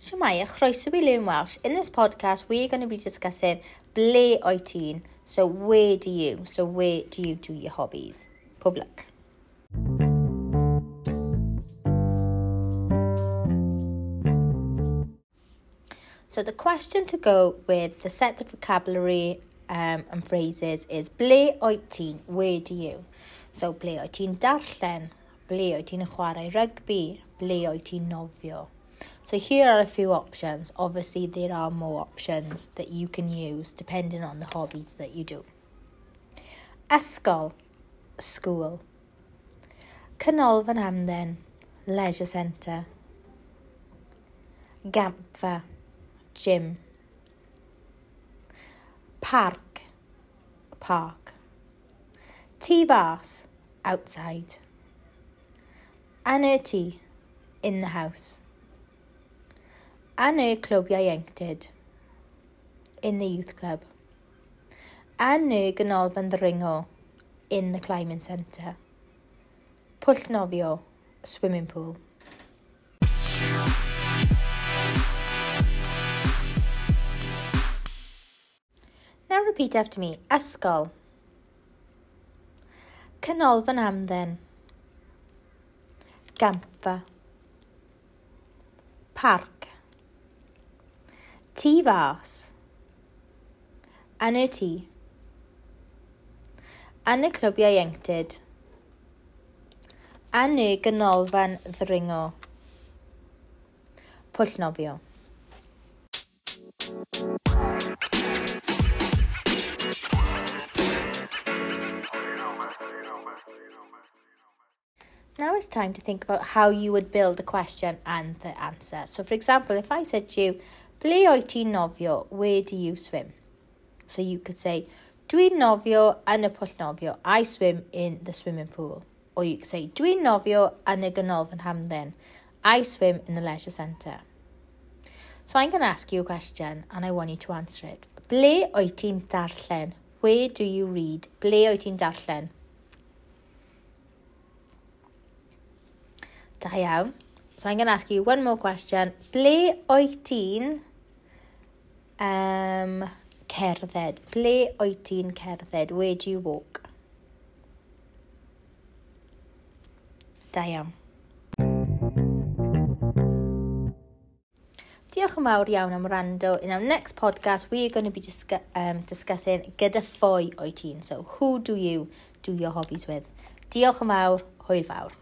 Shemaya, chroeso i Learn Welsh. In this podcast, we're going to be discussing ble o'i ti'n, so where do you, so where do you do your hobbies? Public. So the question to go with the set of vocabulary um, and phrases is ble o'i ti'n, where do you? So ble o'i ti'n darllen, ble o'i ti'n chwarae rygbi, ble o'i ti'n nofio. So here are a few options. Obviously, there are more options that you can use depending on the hobbies that you do. Ysgol, school. Canolfan Hamden, leisure centre. Gampfa, gym. Park, park. Tea bars, outside. Anurti, in the house. A neu clwbiau ieuenctid in the youth club. A neu ganolfan ddringo in the climbing centre. Pwll nofio, swimming pool. Now repeat after me. Ysgol. Canolfan Amdden. Gampfa. Parc. Tŷ fas. Yn y tŷ. Yn y clwbiau ieuenctid. Yn y ddringo. Pwll nofio. Now it's time to think about how you would build the question and the answer. So, for example, if I said to you, Ble oed ti'n nofio? Where do you swim? So you could say, Dwi'n nofio yn y pwll nofio. I swim in the swimming pool. Or you could say, Dwi'n nofio yn y ganolfan hamdden. I swim in the leisure centre. So I'm going to ask you a question and I want you to answer it. Ble oed ti'n darllen? Where do you read? Ble oed ti'n darllen? Da iawn. So I'm going to ask you one more question. Ble oed ti'n um, cerdded. Ble oed ti'n cerdded? Where do you walk? Da iawn. Diolch yn fawr iawn am rando. In our next podcast, we are going to be discuss um, discussing gyda ffoi oed ti'n. So, who do you do your hobbies with? Diolch yn fawr. Hwyl fawr.